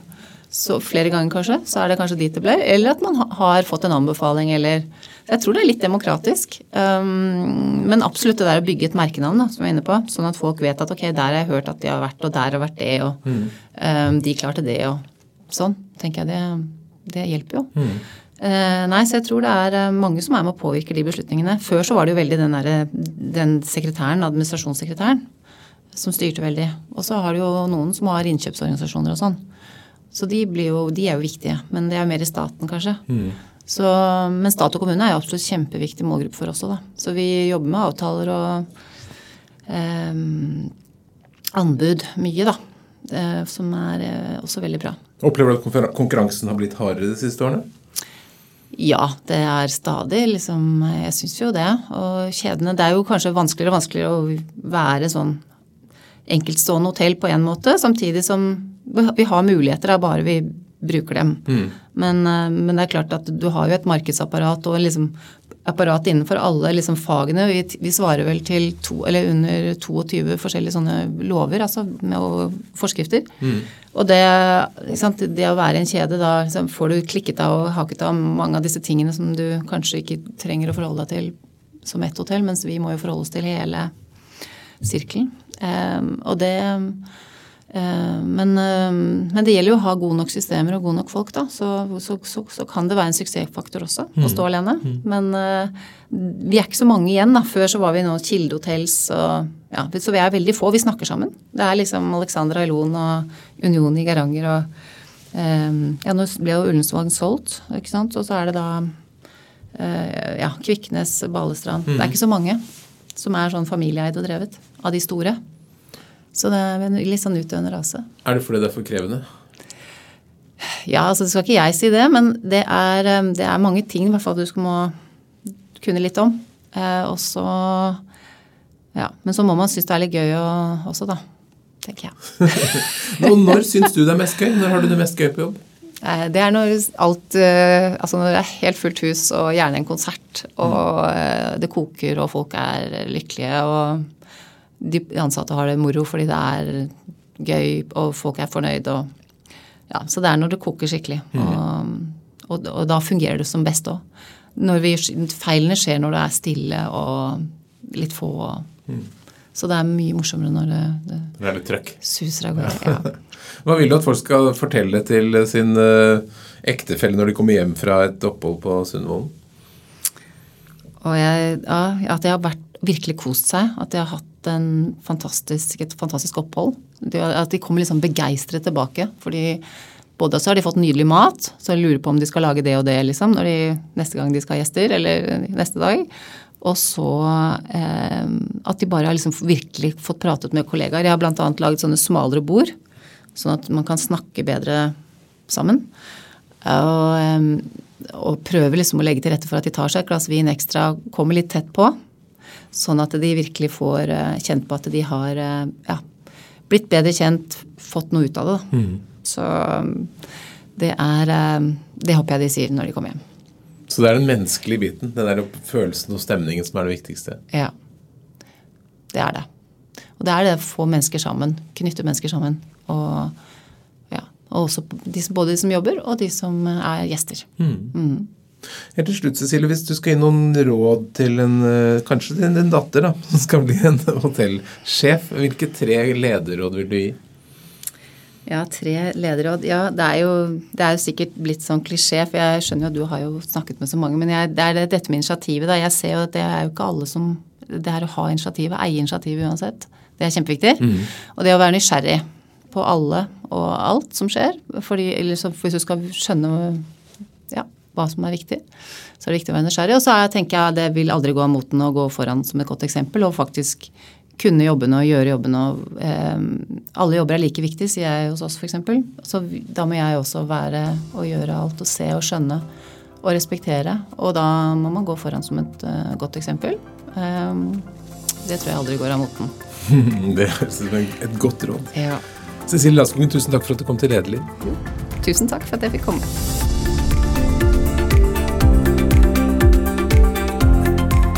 så flere ganger kanskje, så er det kanskje dit det ble. Eller at man har fått en anbefaling, eller Jeg tror det er litt demokratisk. Um, men absolutt det der å bygge et merkenavn, da, som jeg er inne på. Sånn at folk vet at ok, der har jeg hørt at de har vært, og der har vært det, og um, de klarte det, og sånn. Tenker jeg det, det hjelper jo. Eh, nei, så jeg tror det er eh, mange som er med å påvirke de beslutningene. Før så var det jo veldig den, der, den sekretæren, administrasjonssekretæren, som styrte veldig. Og så har du jo noen som har innkjøpsorganisasjoner og sånn. Så de, blir jo, de er jo viktige. Men det er jo mer i staten, kanskje. Så, men stat og kommune er jo absolutt kjempeviktig målgruppe for oss òg, da. Så vi jobber med avtaler og eh, anbud mye, da. Eh, som er eh, også veldig bra. Opplever du at konkurransen har blitt hardere de siste årene? Ja, det er stadig liksom Jeg syns jo det. Og kjedene Det er jo kanskje vanskeligere og vanskeligere å være sånn enkeltstående hotell på en måte, samtidig som vi har muligheter da bare vi bruker dem. Men, eh, men det er klart at du har jo et markedsapparat og liksom apparat innenfor alle liksom fagene. Vi, vi svarer vel til to, eller under 22 forskjellige sånne lover, altså med og forskrifter. Og det, det å være en kjede, da liksom, får du klikket av og haket av mange av disse tingene som du kanskje ikke trenger å forholde deg til som ett hotell, mens vi må jo forholde oss til hele sirkelen. Um, og det men, um, men det gjelder jo å ha gode nok systemer og gode nok folk, da. Så, så, så, så kan det være en suksessfaktor også å stå alene. Men uh, vi er ikke så mange igjen, da. Før så var vi nå Kilde Hotels og ja, Så vi er veldig få. Vi snakker sammen. Det er liksom Alexander Ailon og Union i Geiranger og um, Ja, nå ble jo Ullensvang solgt, ikke sant. Og så er det da uh, ja, Kviknes, Balestrand. Det er ikke så mange som er sånn familieeid og drevet av de store. Så det er en litt sånn utdøende rase. Er det fordi det er for krevende? Ja, altså det skal ikke jeg si det, men det er, eh, det er mange ting i hvert fall du skal må kunne litt om. Eh, og så Ja. Men så må man synes det er litt gøy også, da. Tenker jeg. Og når syns du det er mest gøy? Når har du det mest gøy på jobb? Eh, det er når alt eh, Altså når det er helt fullt hus og gjerne en konsert, og mm. det koker og folk er lykkelige, og de ansatte har det moro fordi det er gøy og folk er fornøyd og Ja, så det er når det koker skikkelig. Mm. Og, og, og, da fungerer det som best òg. Feilene skjer når det er stille og litt få. Mm. Så det er mye morsommere når det, det, det er litt trøkk. suser av gårde. Ja. Hva vil du at folk skal fortelle til sin uh, ektefelle når de kommer hjem fra et opphold på Sundvolden? Ja, at de har vært, virkelig kost seg. At de har hatt fantastisk, et fantastisk opphold. At de kommer liksom begeistret tilbake. fordi både så har de fått nydelig mat, så jeg lurer på om de skal lage det og det liksom, de, neste gang de skal ha gjester, eller neste dag. Og så eh, at de bare har liksom virkelig fått pratet med kollegaer. Jeg har bl.a. laget sånne smalere bord, sånn at man kan snakke bedre sammen. Og, eh, og prøver liksom å legge til rette for at de tar seg et glass vin ekstra, kommer litt tett på. Sånn at de virkelig får eh, kjent på at de har eh, ja, blitt bedre kjent, fått noe ut av det. Mm. Så det er eh, Det håper jeg de sier når de kommer hjem. Så det er den menneskelige biten, den der følelsen og stemningen som er det viktigste? Ja. Det er det. Og det er det å få mennesker sammen. Knytte mennesker sammen. Og, ja, og også de, både de som jobber, og de som er gjester. Mm. Mm. Helt til slutt, Cecilie, hvis du skal gi noen råd til en, eh, kanskje din, din datter, da, som skal bli en hotellsjef, hvilke tre lederråd vil du gi? Ja, tre lederråd. Ja, det er, jo, det er jo sikkert blitt sånn klisjé, for jeg skjønner jo at du har jo snakket med så mange. Men jeg, det er dette med initiativet. da. Jeg ser jo at det er jo ikke alle som Det er å ha initiativet, eie initiativet uansett. Det er kjempeviktig. Mm. Og det å være nysgjerrig på alle og alt som skjer. Fordi, eller hvis du skal skjønne hva som er viktig, så er det viktig å være nysgjerrig. Og så er, tenker jeg det vil aldri gå av moten å gå foran som et godt eksempel, og faktisk kunne jobbene og gjøre jobbene. Og, eh, alle jobber er like viktige, sier jeg hos oss f.eks. Så da må jeg også være og gjøre alt og se og skjønne og respektere. Og da må man gå foran som et uh, godt eksempel. Um, det tror jeg aldri går av moten. det er et godt råd. Ja. Cecilie Laskogen, tusen takk for at du kom til Lederliv. Tusen takk for at jeg fikk komme.